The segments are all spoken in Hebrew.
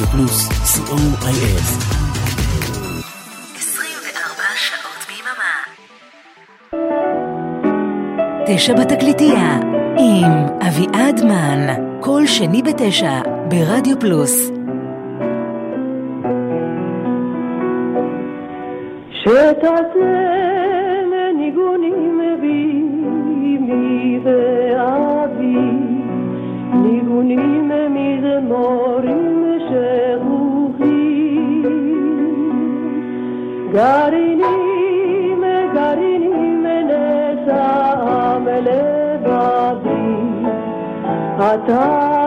רדיו פלוס, co.il. 24 שעות ביממה. תשע בתקליטייה עם אביעד מן, כל שני בתשע ברדיו פלוס. שתעשה گرینیم گرینیم نشامل بادی حتی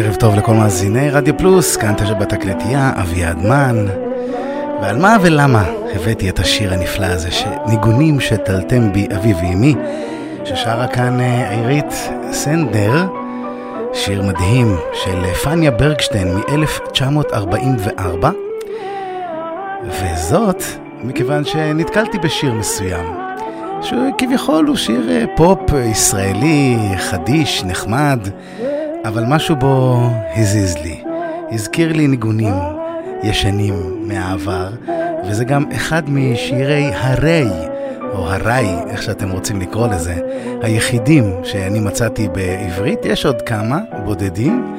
ערב טוב לכל מאזיני רדיו פלוס, כאן תשע בתקלטייה, אביעד מן. ועל מה ולמה הבאתי את השיר הנפלא הזה, ניגונים שתלתם בי אבי ואמי, ששרה כאן אה, עירית סנדר, שיר מדהים של אה, פניה ברגשטיין מ-1944, וזאת מכיוון שנתקלתי בשיר מסוים, שכביכול הוא שיר אה, פופ ישראלי, חדיש, נחמד, אבל משהו בו הזיז לי. הזכיר לי ניגונים ישנים מהעבר, וזה גם אחד משירי הרי, או הרי, איך שאתם רוצים לקרוא לזה, היחידים שאני מצאתי בעברית. יש עוד כמה, בודדים,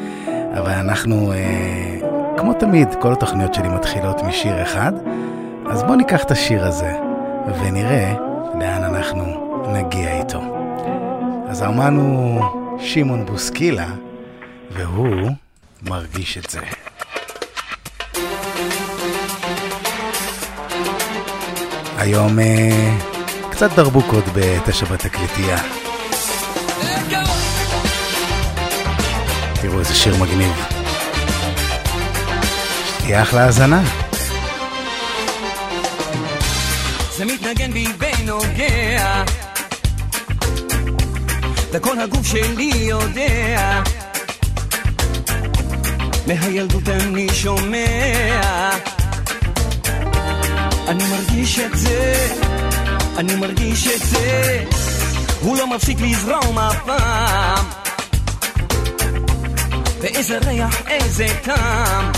אבל אנחנו, אה, כמו תמיד, כל התוכניות שלי מתחילות משיר אחד, אז בואו ניקח את השיר הזה, ונראה לאן אנחנו נגיע איתו. אז האמן הוא שמעון בוסקילה, והוא מרגיש את זה. היום אה, קצת דרבוקות בתשע בתקליטייה. תראו איזה שיר מגניב. שתהיה אחלה האזנה. זה מתנגן בי ונוגע וכל הגוף שלי יודע מהילדות אני שומע. אני מרגיש את זה, אני מרגיש את זה. הוא לא מפסיק לזרום אף פעם ואיזה ריח, איזה טעם.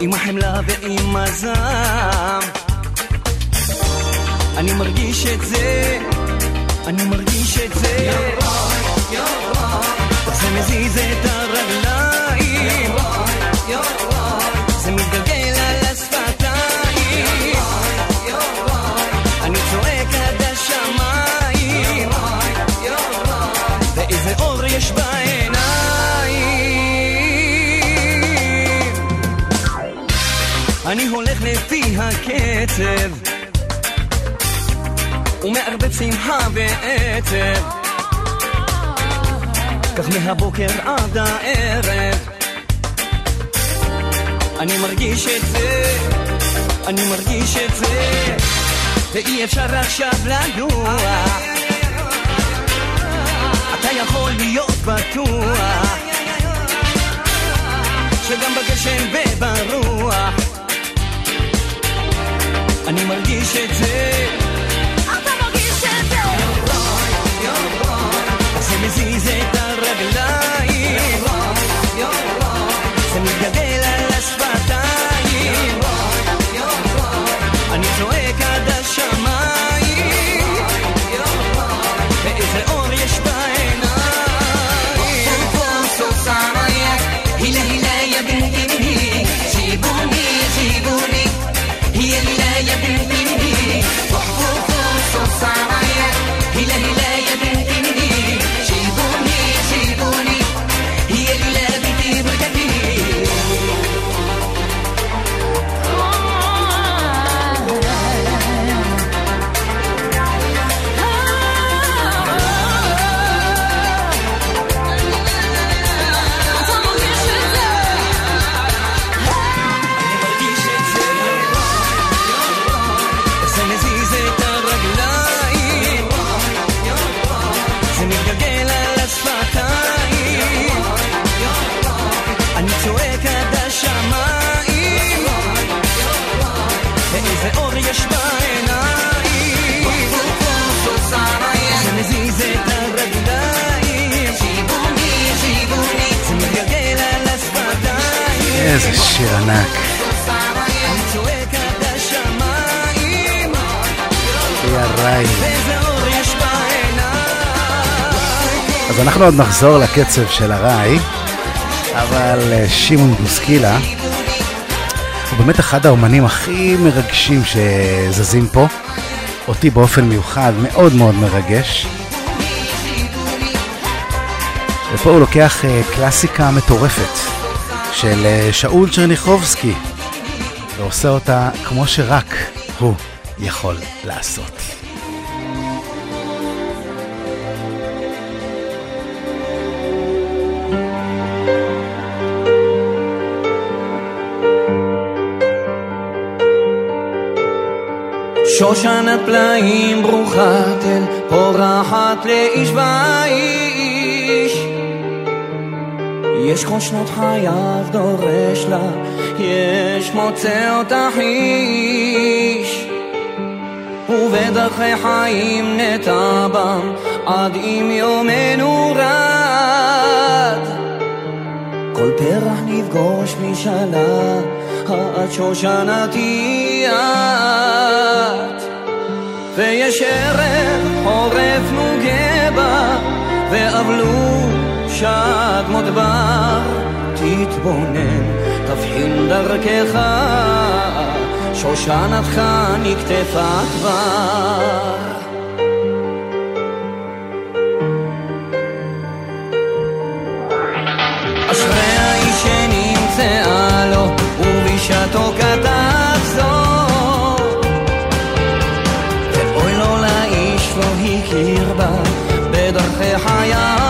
עם החמלה ועם הזעם. אני מרגיש את זה, אני מרגיש את זה זה מזיז את הרגליים. זה מתגלגל על השפתיים. אני צועק עד השמיים. ואיזה אור יש בעיניים. אני הולך לפי הקצב. ומערבב שמחה ועצב כך מהבוקר עד הערב. אני מרגיש את זה, אני מרגיש את זה ואי אפשר עכשיו לנוח. אתה יכול להיות בטוח שגם בגשם וברוח. אני מרגיש את זה אנחנו עוד נחזור לקצב של הראי, אבל אה, שמעון בוסקילה הוא באמת אחד האומנים הכי מרגשים שזזים פה. אותי באופן מיוחד מאוד מאוד מרגש. ופה הוא לוקח אה, קלאסיקה מטורפת של אה, שאול צ'רניחובסקי ועושה אותה כמו שרק הוא יכול לעשות. שושנת פלאים ברוכת אל פורחת לאיש ואיש. יש כל שנות חייו דורש לה יש מוצא אותך איש ובדרכי חיים נטע בם עד אם יומנו רד. כל פרח נפגוש משנה, את שושנתי את. ויש ערב חורף נוגה בה, ואבלו שד מודבר. תתבונן, תבחין דרכך, שושנתך נקטפה כבר. אשרי האיש שנמצאה לו, ובשעתו כתב בדרכי חייו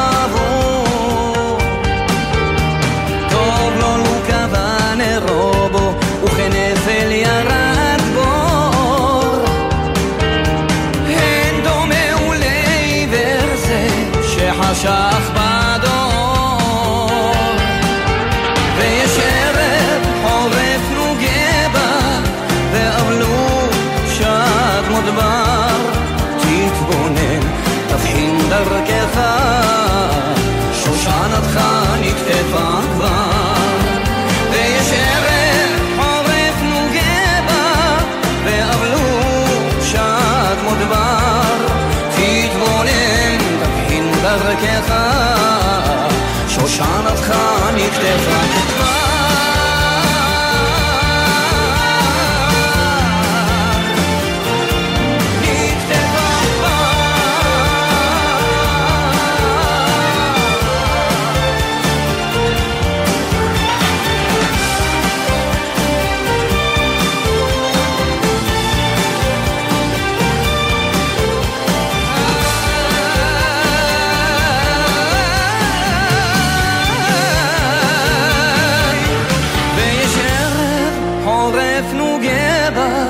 חורף נוגה בה,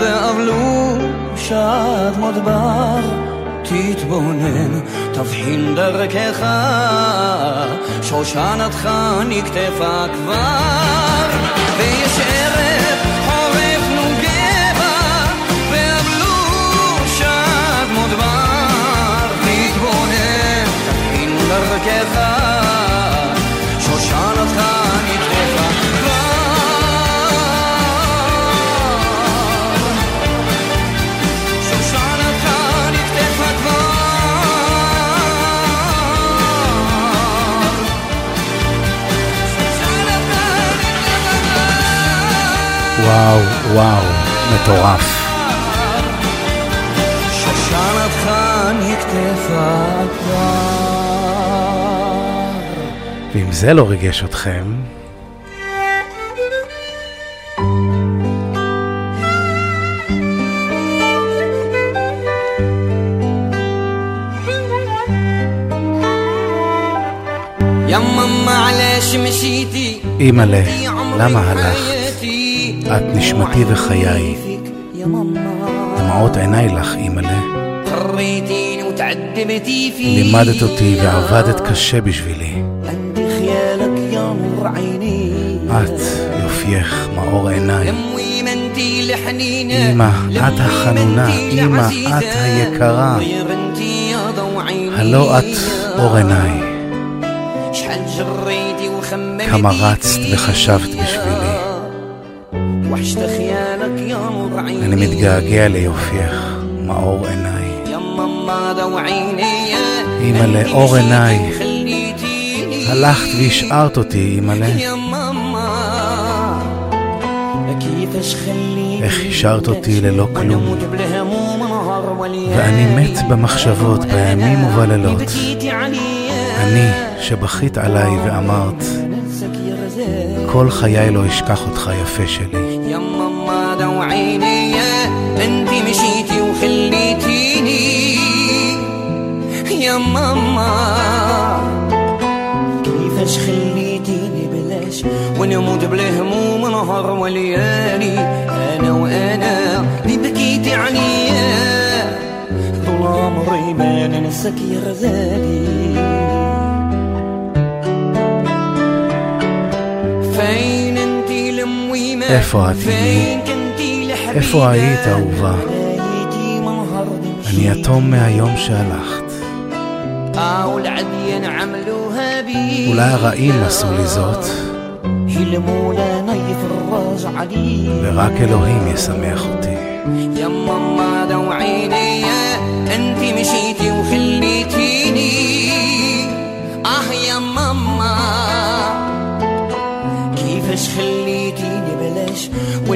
ואבלו שד מודבר. תתבונן, תבחין דרכך, שושנתך נקטפה כבר. ויש ערב חורף נוגה בה, ואבלו שד מודבר. תתבונן, תבחין דרכך, וואו, וואו, מטורף. ואם זה לא ריגש אתכם... אימא'לה, למה הלכת? את נשמתי וחיי, דמעות עיניי לך, אימא'לה. לימדת אותי ועבדת קשה בשבילי. את, יופייך, מאור עיניי. אמא, את החנונה, אמא, את היקרה. הלא את אור עיניי. כמה רצת וחשבת בשבילי. מתגעגע ליופייך, מאור עיניי. אימא'לה, אור עיניי. הלכת והשארת אותי, אימא'לה. איך השארת אותי ללא כלום. ואני מת במחשבות, בימים ובלילות. אני, שבכית עליי ואמרת, כל חיי לא אשכח אותך, יפה שלי. انت مشيتي وخليتيني. يا ماما كيفاش خليتيني بلاش؟ ونموت بالهموم نهار وليالي. أنا وأنا اللي بكيتي عليا طول عمري ما ننساك يا غزالي. فين انتي لمويمة איפה היית, אהובה? אני יתום מהיום שהלכת. אולי הרעים עשו לי זאת, ורק אלוהים ישמח אותי.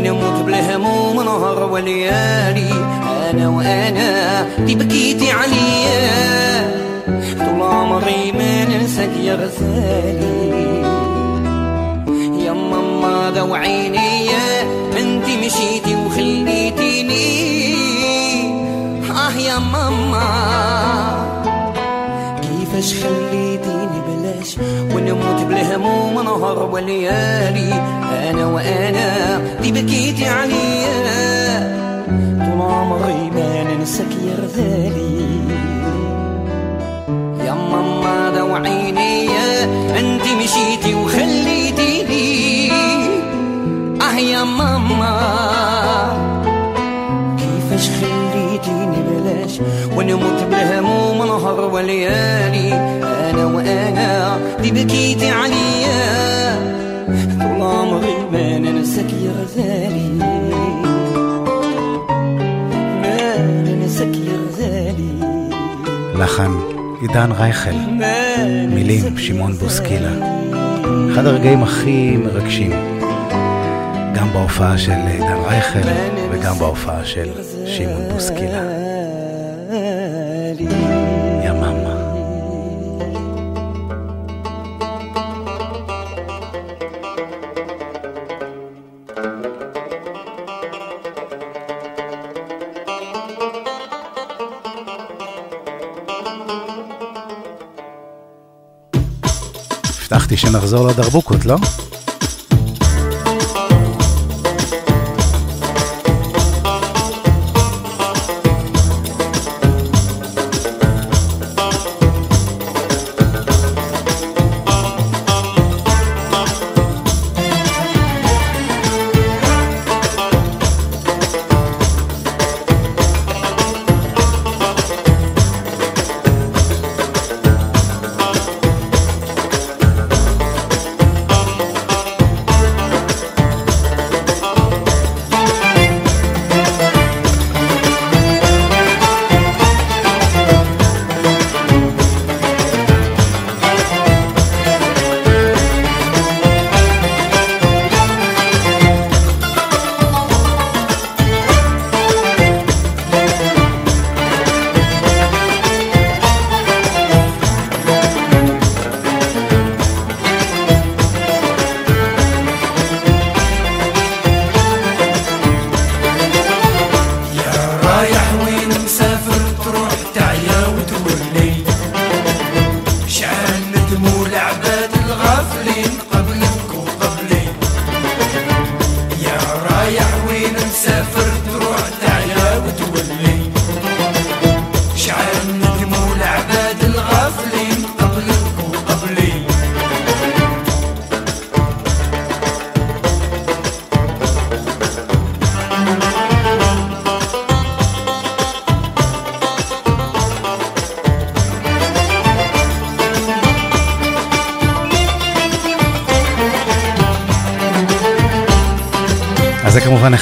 ونموت بالهموم نهار وليالي. أنا وأنا اللي بكيتي عليا. طول عمري ما ننساك يا غزالي. يا ماما دو عيني انت مشيتي وخليتيني. آه يا ماما كيفاش خليتيني؟ ونموت بالهموم نهار وليالي أنا وأنا اللي بكيتي عليا. طول عمري ما ننساك يا غزالي. يا ماما دو عيني أنت مشيتي وخليتيني آه يا ماما كيفاش خليتيني بلاش؟ ونموت بالهموم نهار وليالي بكيتي عليا طول عمري ما ننساك يا غزالي ما ننساك يا غزالي לחן, עידן רייכל, ما מילים, ننساك يا שמעון בוסקילה. غزالي. אחד הרגעים הכי מרגשים, גם בהופעה של עידן רייכל וגם בהופעה של שמעון בוסקילה. הבטחתי שנחזור לדרבוקות, לא?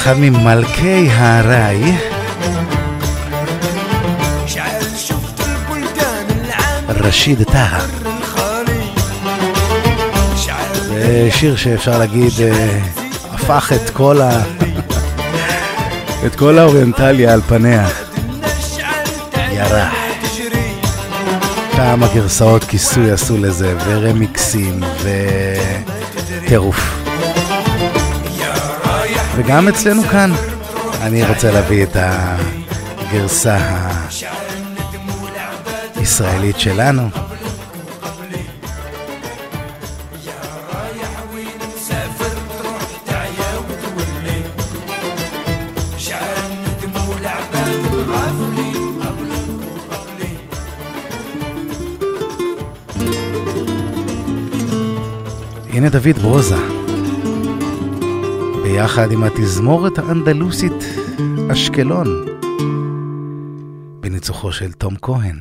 אחד ממלכי הארעי. רשיד טאהא. זה שיר שאפשר להגיד אה, הפך את כל ה... את כל האוריינטליה על פניה. ירח. כמה גרסאות כיסוי עשו לזה, ורמיקסים, וטירוף. וגם אצלנו כאן, אני רוצה להביא את הגרסה הישראלית שלנו. הנה דוד ברוזה, ביחד עם התזמורת האנדלוסית אשקלון, בניצוחו של תום כהן.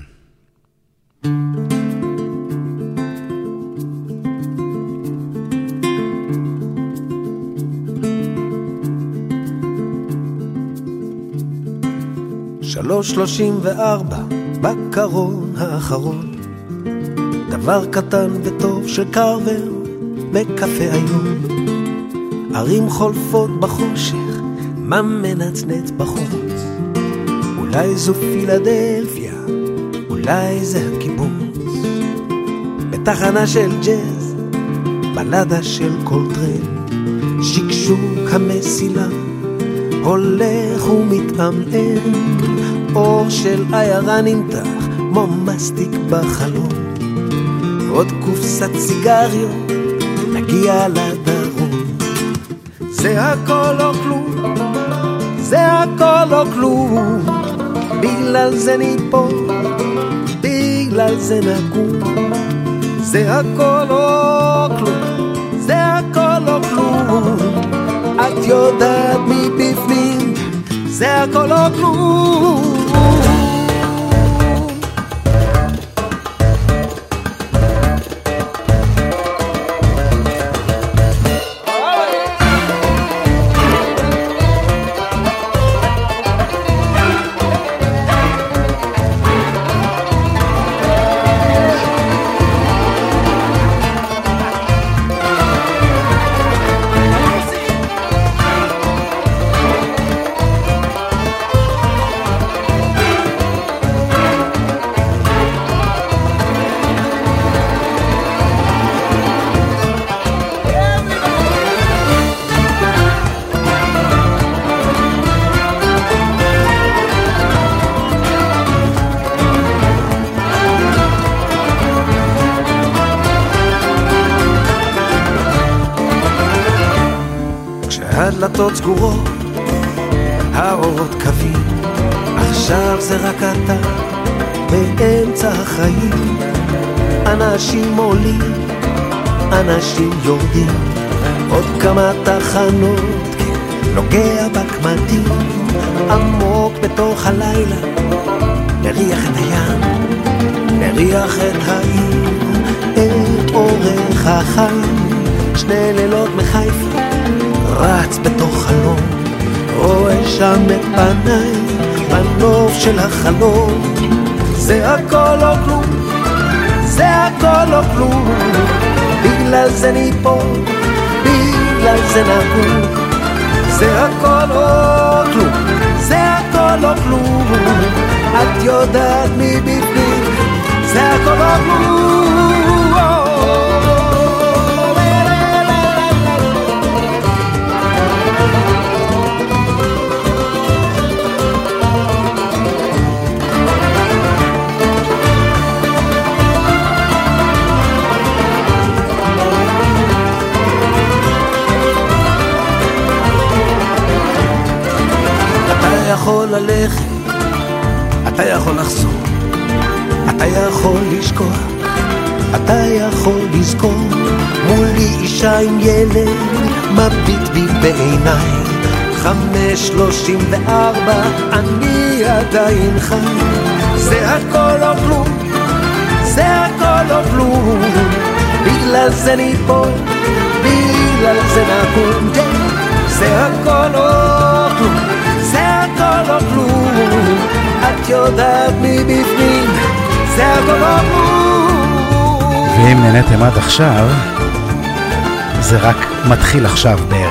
שלוש שלושים וארבע בקרון האחרון דבר קטן וטוב של קרבר בקפה היום ערים חולפות בחושך מה מנצנץ בחוץ אולי זו פילדלפיה אולי זה הקיבוץ בתחנה של ג'אז בלדה של קולטרן שקשוק המסילה הולך ומתעמעם, אור של עיירה נמתח, כמו מסטיק בחלום. עוד קופסת סיגריות, נגיע לדרום. זה הכל או כלום, זה הכל או כלום, בגלל זה ניפול, בגלל זה נקום. זה הכל או כלום, זה הכל או כלום. את יודעת מבפנים, זה הכל או כלום. אנשים יורדים, עוד כמה תחנות, נוגע בקמטים, עמוק בתוך הלילה, מריח את הים, מריח את העיר, את אורך החיים, שני לילות מחיפה. רץ בתוך חלום, רואה שם את פניי, בנוף של החלום. זה הכל או כלום, זה הכל או כלום, בגלל זה ניפול, בגלל זה נקום. זה הכל או כלום, זה הכל או כלום, את יודעת מבפנים, זה הכל או כלום. יכול ללכת, אתה יכול לחזור, אתה יכול לשכוח, אתה יכול לזכור, מולי אישה עם ילד, מביט בי בעיניי, חמש שלושים וארבע, אני עדיין חי, זה הכל או כלום, זה הכל או כלום, בגלל זה ניפול, בגלל זה נקום, זה זה הכל או כלום, או כלום, את יודעת מבפנים, זה הכל כלום. ואם נהניתם עד עכשיו, זה רק מתחיל עכשיו בערך.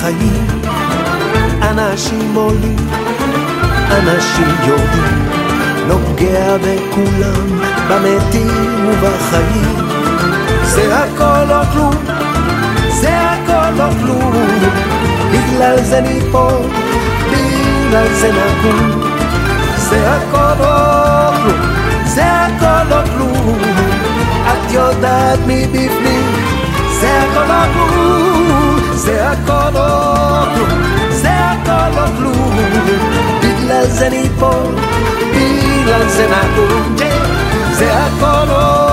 החיים. אנשים עולים, אנשים יורדים, נוגע בכולם, במתים ובחיים. זה הכל או כלום, זה הכל או כלום, בגלל זה ניפול, בגלל זה נקום. זה הכל או כלום, זה הכל או כלום, את יודעת מבפנים, זה הכל או כלום, זה הכל או כלום, זה הכל או כלום, בגלל זה ניפול, בגלל זה נקום, זה הכל או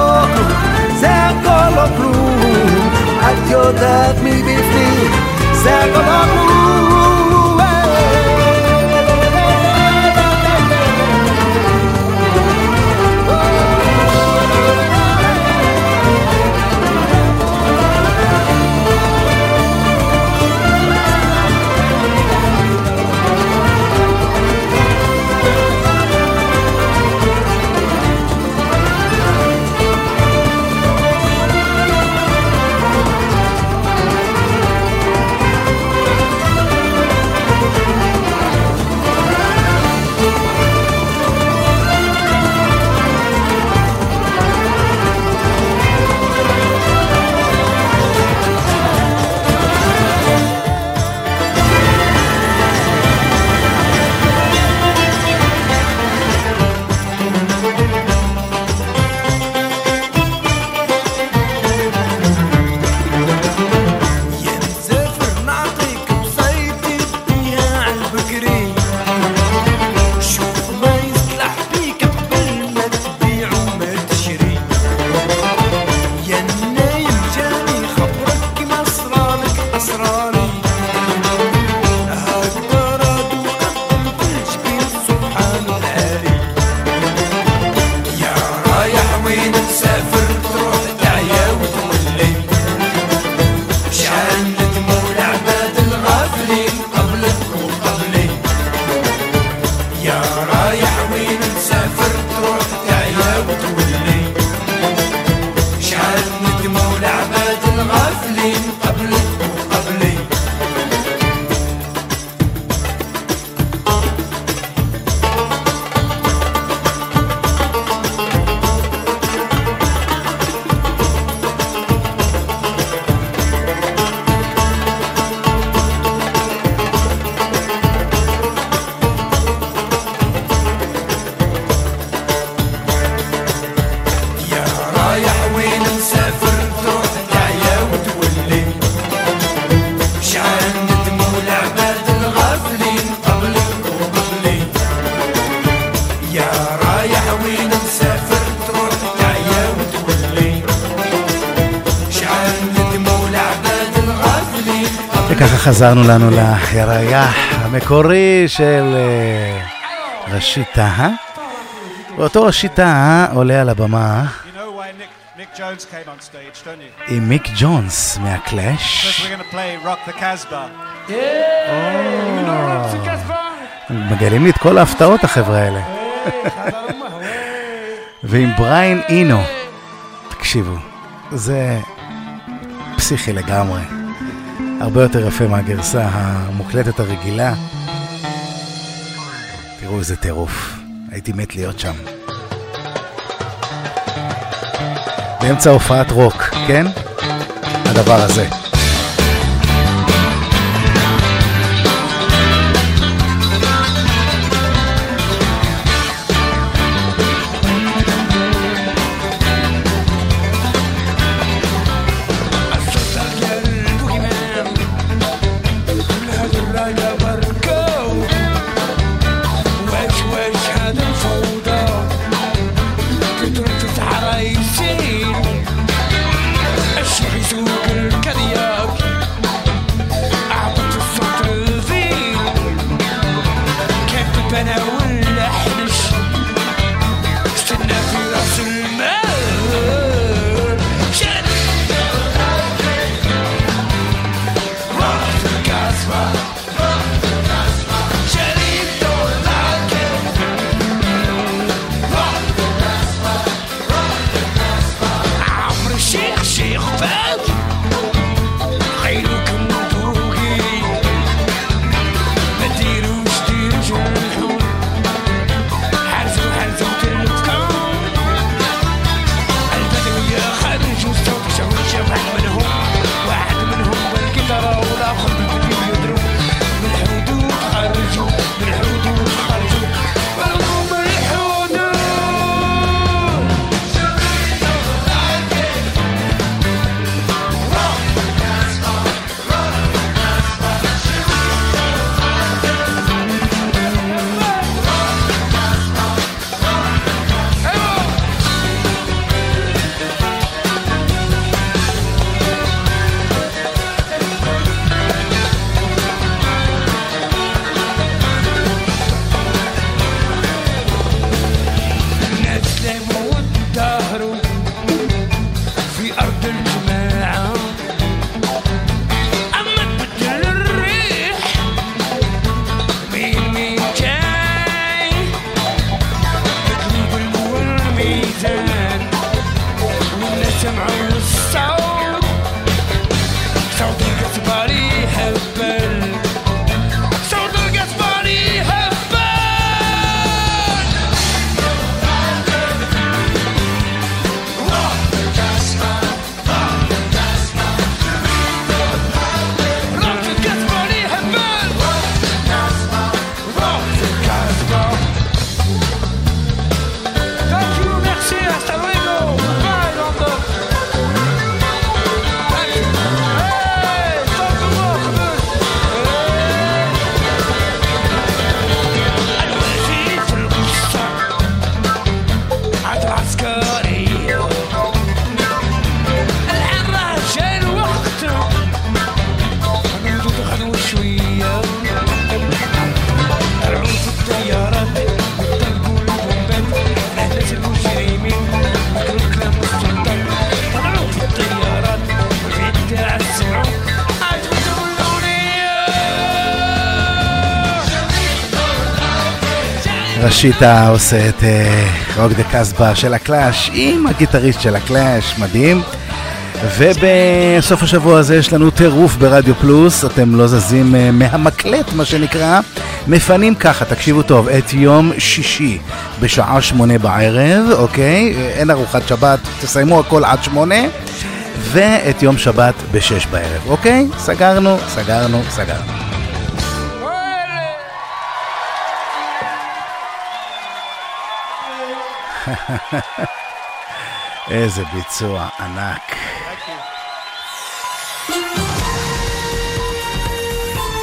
חזרנו לנו לירח המקורי של אה, ראשית טהה. ואותו ראשית טהה עולה על הבמה? עם מיק ג'ונס מהקלאש. Casbah. מגלים לי את כל ההפתעות החבר'ה האלה. ועם בריין אינו. תקשיבו, זה פסיכי לגמרי. הרבה יותר יפה מהגרסה המוקלטת הרגילה. תראו איזה טירוף, הייתי מת להיות שם. באמצע הופעת רוק, כן? הדבר הזה. שיטה עושה את רוק דה קסבה של הקלאש עם הגיטריסט של הקלאש, מדהים. ובסוף השבוע הזה יש לנו טירוף ברדיו פלוס, אתם לא זזים uh, מהמקלט מה שנקרא. מפנים ככה, תקשיבו טוב, את יום שישי בשעה שמונה בערב, אוקיי? אין ארוחת שבת, תסיימו הכל עד שמונה. ואת יום שבת בשש בערב, אוקיי? סגרנו, סגרנו, סגרנו. איזה ביצוע ענק.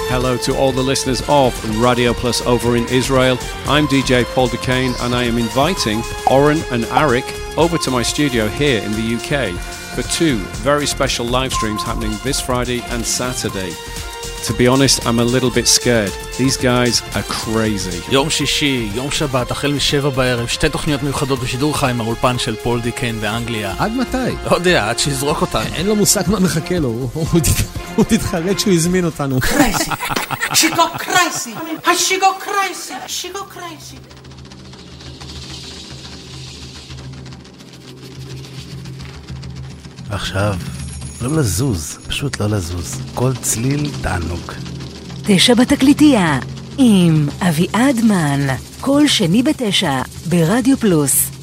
Hello to all the listeners of Radio Plus over in Israel. I'm DJ Paul Duquesne and I am inviting Oren and Arik over to my studio here in the UK for two very special live streams happening this Friday and Saturday. To be honest, I'm a little bit scared. These guys are crazy. יום שישי, יום שבת, החל משבע בערב, שתי תוכניות מיוחדות בשידור חיים, האולפן של פול די קיין באנגליה. עד מתי? לא יודע, עד שיזרוק אותנו. אין לו מושג מה מחכה לו, הוא תתחרט שהוא הזמין אותנו. קרייסי, שיגו קרייסי, השיגו קרייסי, שיגו קרייסי. עכשיו, לא לזוז, פשוט לא לזוז. כל צליל תענוג. תשע בתקליטייה, עם אביעד מן, כל שני בתשע, ברדיו פלוס.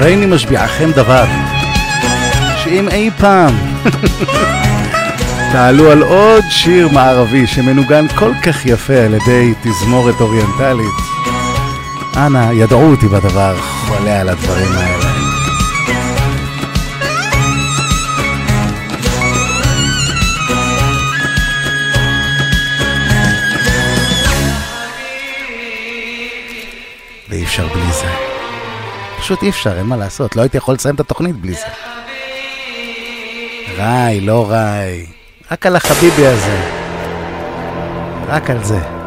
הריני משביעכם דבר, שאם אי פעם תעלו על עוד שיר מערבי שמנוגן כל כך יפה על ידי תזמורת אוריינטלית, אנא, ידעו אותי בדבר, חולה על הדברים האלה. ואי אפשר בלי זה. פשוט אי אפשר, אין מה לעשות. לא הייתי יכול לסיים את התוכנית בלי זה. ראי, לא ראי. רק על החביבי הזה. רק על זה.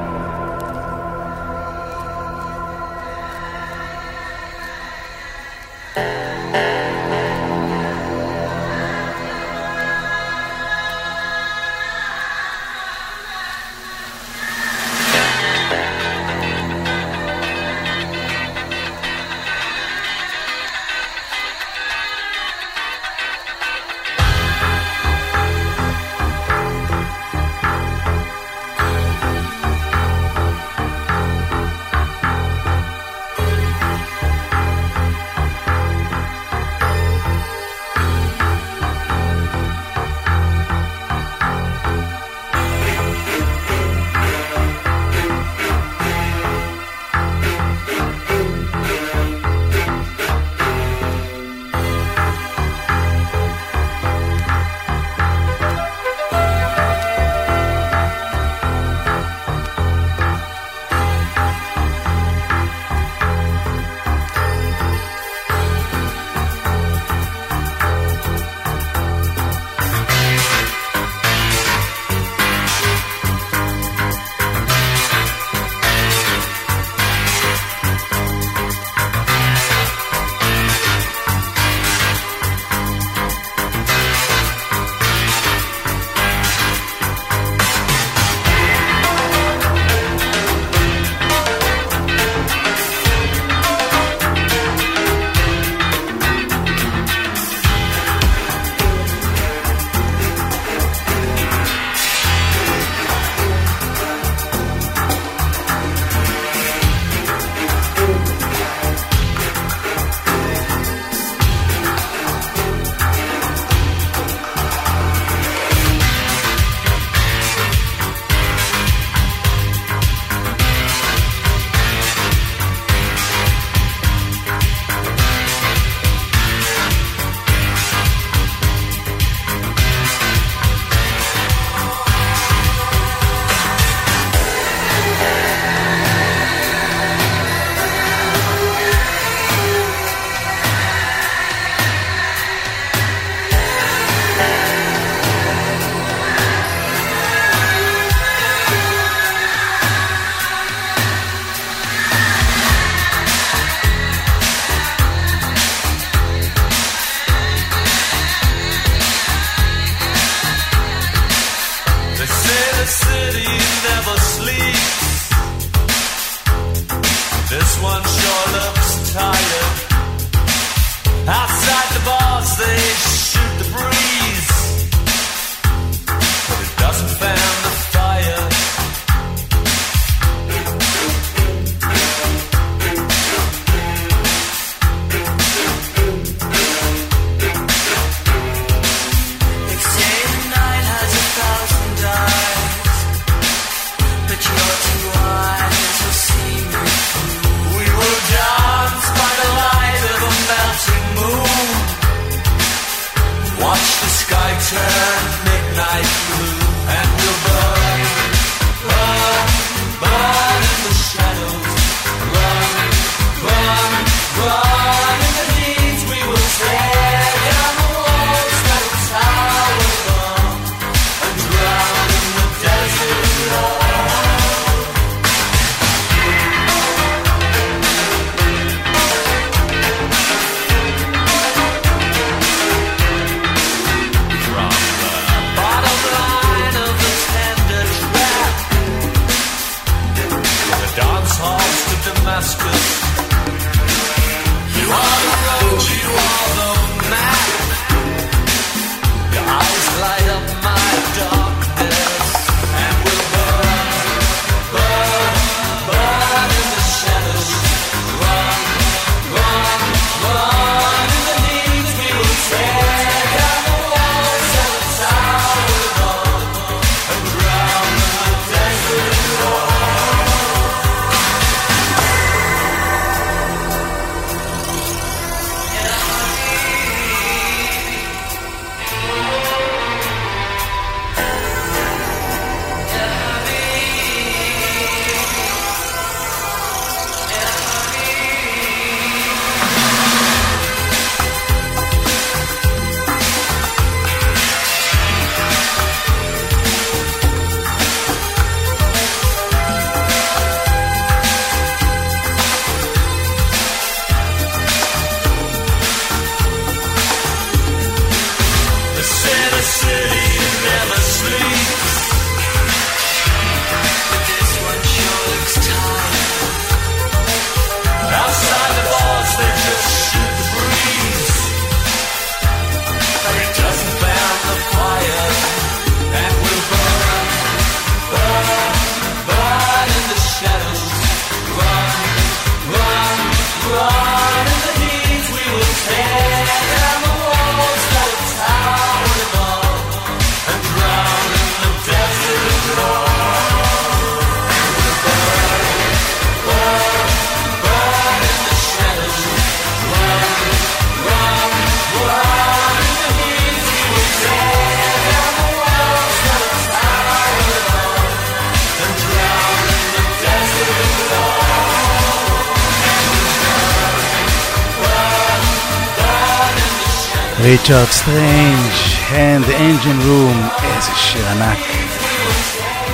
Richard Strange and the Engine Room, איזה שיר ענק.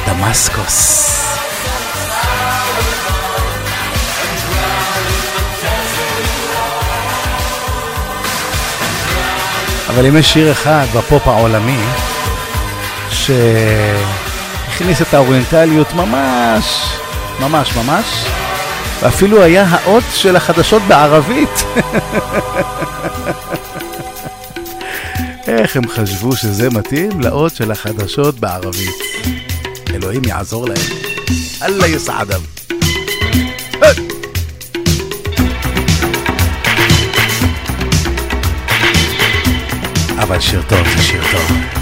דמאסקוס. אבל אם יש שיר אחד בפופ העולמי, שהכניס את האוריינטליות ממש, ממש ממש, ואפילו היה האות של החדשות בערבית. איך הם חשבו שזה מתאים לאות של החדשות בערבית. אלוהים יעזור להם. אללה יסעדם. אבל שיר טוב זה שיר טוב.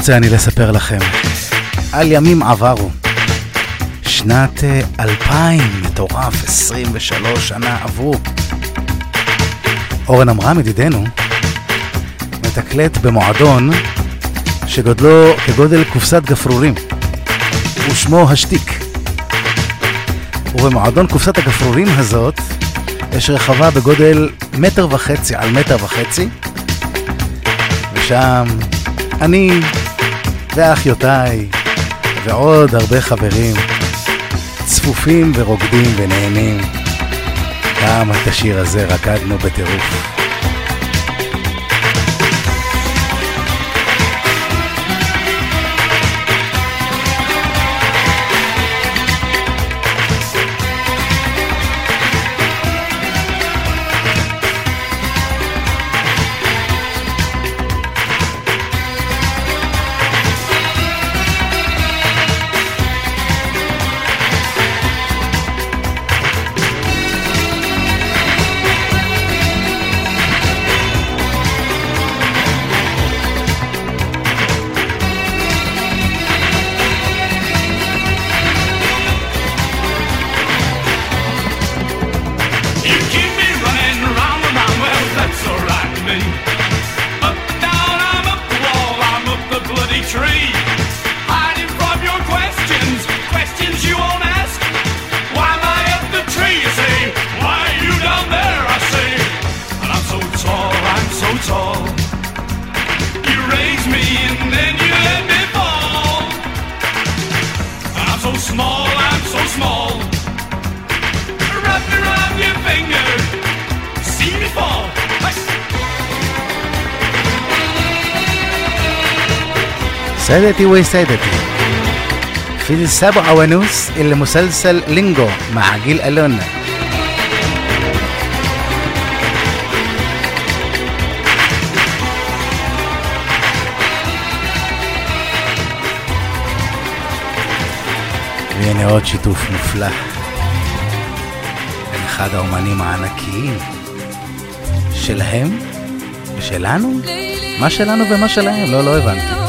רוצה אני לספר לכם על ימים עברו. שנת 2000, מטורף, 23 שנה עברו. אורן עמרם, ידידנו, מתקלט במועדון שגודלו כגודל קופסת גפרורים, ושמו השטיק. ובמועדון קופסת הגפרורים הזאת יש רחבה בגודל מטר וחצי על מטר וחצי, ושם אני ואחיותיי ועוד הרבה חברים צפופים ורוקדים ונהנים. גם את השיר הזה רקדנו בטירוף. so tall. You raised me and then you let me fall. I'm so small, I'm so small. Wrap me around your finger, see me fall. سادتي وسادتي في السبع ونص اللي مسلسل لينجو مع جيل ألونا והנה עוד שיתוף בין אחד האומנים הענקיים שלהם ושלנו? מה שלנו ומה שלהם? לא, לא הבנתי.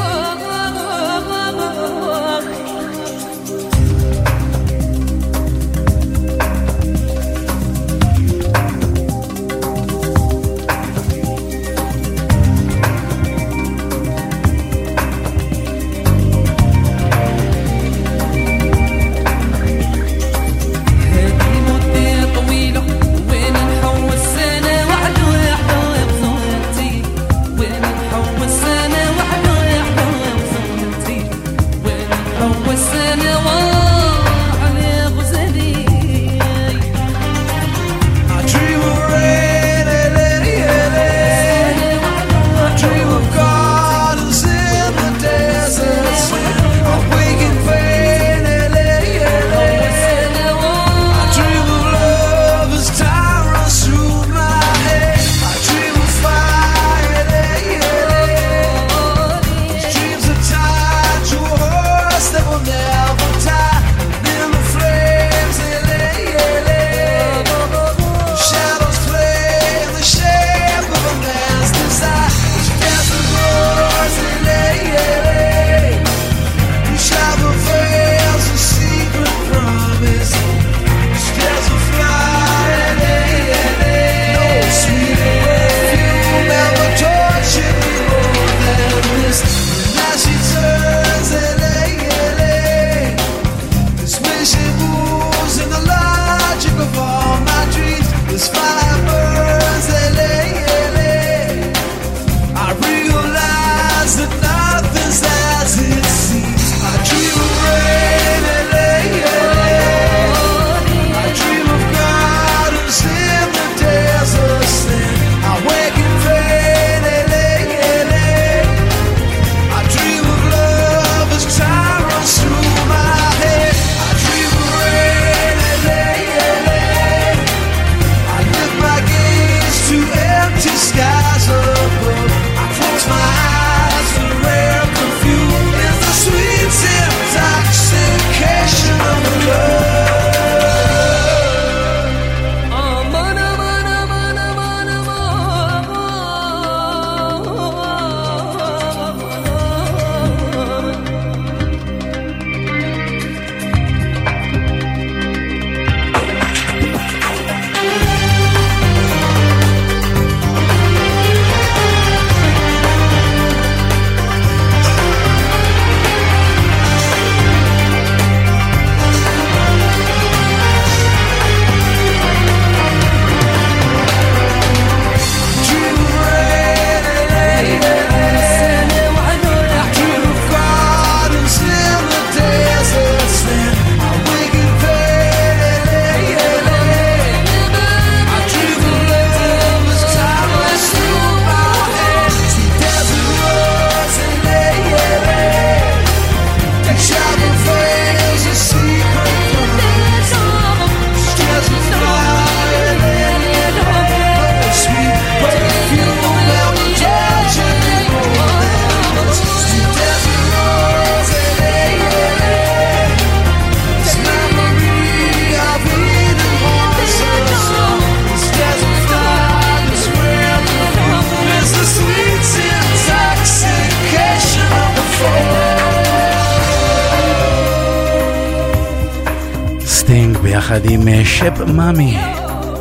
שפ מאמי.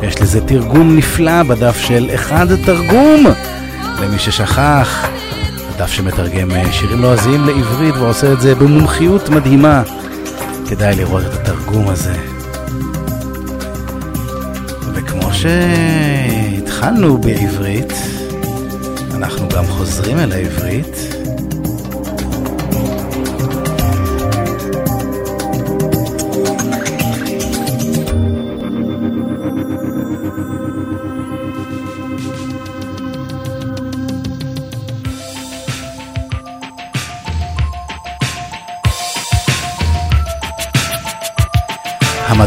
יש לזה תרגום נפלא בדף של אחד תרגום. למי ששכח, הדף שמתרגם אה, שירים לועזיים לעברית ועושה את זה במומחיות מדהימה. כדאי לראות את התרגום הזה. וכמו שהתחלנו בעברית, אנחנו גם חוזרים אל העברית.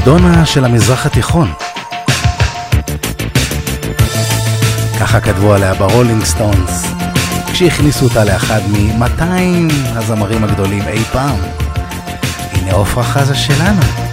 המדונה של המזרח התיכון. ככה כתבו עליה ב-Rolling Stones, כשהכניסו אותה לאחד מ-200 הזמרים הגדולים אי פעם. הנה עופרה חזה שלנו.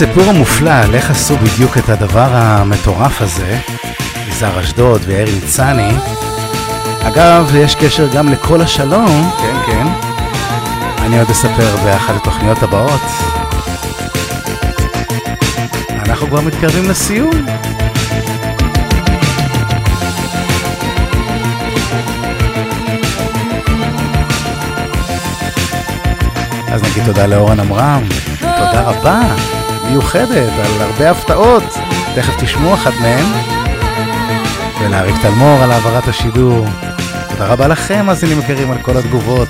הסיפור המופלא על איך עשו בדיוק את הדבר המטורף הזה, יזהר אשדוד ויאיר ניצני. אגב, יש קשר גם לכל השלום, כן, כן. אני עוד אספר באחת התוכניות הבאות. אנחנו כבר מתקרבים לסיום. אז נגיד תודה לאורן עמרם, תודה רבה. מיוחדת על הרבה הפתעות, תכף תשמעו אחת מהן. ולאריק תלמור על העברת השידור. תודה רבה לכם, מאזינים יקרים, על כל התגובות.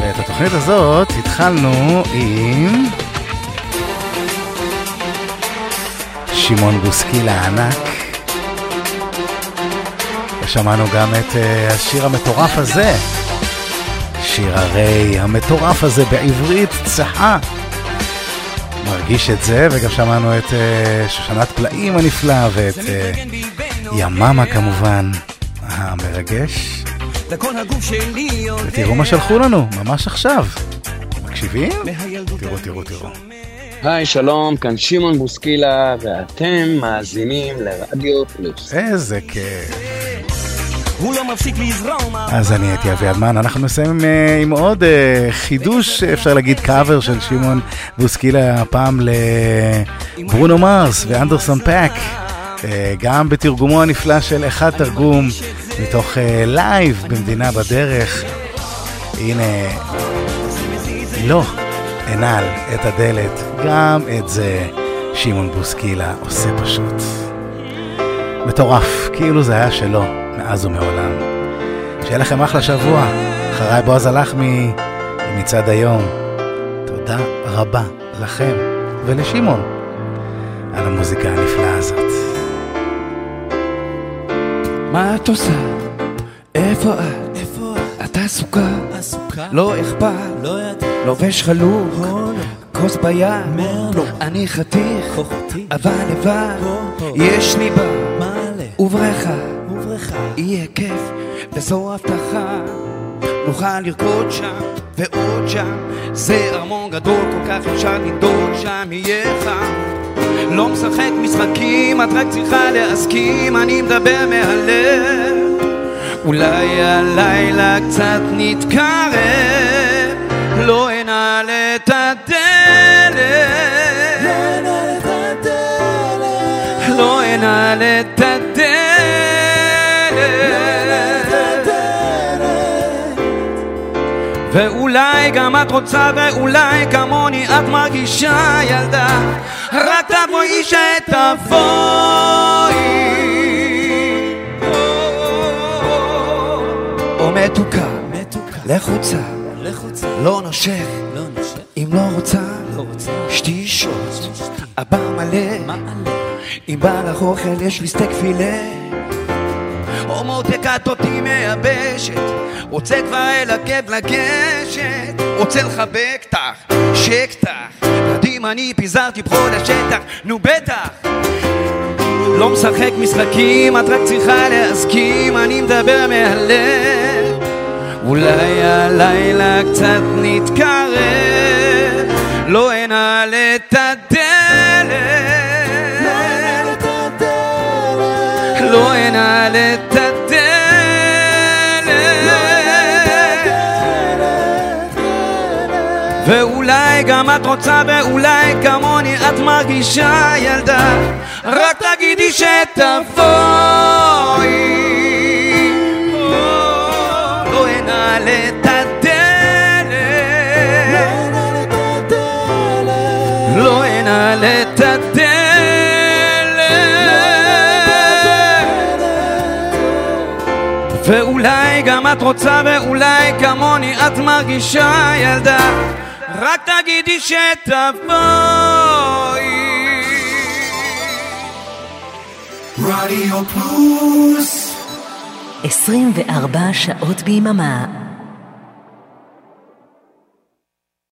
ואת התוכנית הזאת התחלנו עם... שמעון בוסקילה הענק. ושמענו גם את uh, השיר המטורף הזה. שיר הרי המטורף הזה בעברית צחה. מרגיש את זה, וגם שמענו את uh, שושנת פלאים הנפלא ואת uh, יממה כמובן, המרגש. ותראו מה שלחו לנו, ממש עכשיו. מקשיבים? תראו, תראו, תראו. היי, שלום, כאן שמעון בוסקילה, ואתם מאזינים לרדיו פלוס. איזה כיף. הוא לא מפסיק לזרום. אז אני הייתי אביעד מן, אנחנו נסיים אה, עם עוד אה, חידוש, אפשר להגיד קאבר של שמעון בוסקילה, הפעם לברונו מרס ואנדרסון פאק, אה, גם בתרגומו הנפלא של אחד תרגום מתוך לייב במדינה בדרך. הנה, לא, אנעל את הדלת, גם את זה שמעון בוסקילה עושה פשוט. מטורף, כאילו זה היה שלו, מאז ומעולם. שיהיה לכם אחלה שבוע. אחריי בועז הלחמי עם מצעד היום. תודה רבה לכם ולשמעון על המוזיקה הנפלאה הזאת. מה את עושה? איפה את? איפה את עסוקה? עסוקה? לא אכפת? לא יודע. לובש חלוק? כוס ביד? אני חתיך? אבל לבד? יש לי בה מעלה. ובריכה ובריכה. יהיה כיף. וזו הבטחה נוכל לרקוד שם ועוד שם. זה ארמון גדול כל כך אפשר לנדוד שם יהיה חם לא משחק משחקים את רק צריכה להסכים אני מדבר מהלב. אולי הלילה קצת נתקרב לא אנעל את הדלת. לא אנעל את הדלת ואולי גם את רוצה ואולי כמוני את מרגישה ילדה רק תבואי שתבואי או מתוקה לחוצה לחוצה. לא נושך לא. אם לא רוצה לא רוצה. שתי שוט הבא מלא. אם בא לך אוכל יש לי סטייק פילה הומותקת אותי מייבשת. רוצה כבר אל הכיף לגשת רוצה לחבק תך, שקטך יודעים אני פיזרתי בכל השטח נו בטח. לא משחק משחקים את רק צריכה להסכים אני מדבר מהלב. אולי הלילה קצת נתקרב לא אנעל את הדלת. לא אנעל את את רוצה ואולי כמוני את מרגישה ילדה. רק תגידי שתבואי. לא ואולי גם את רוצה ואולי כמוני את מרגישה ילדה רק תגידי שתבואי. רדיו פלוס. 24 שעות ביממה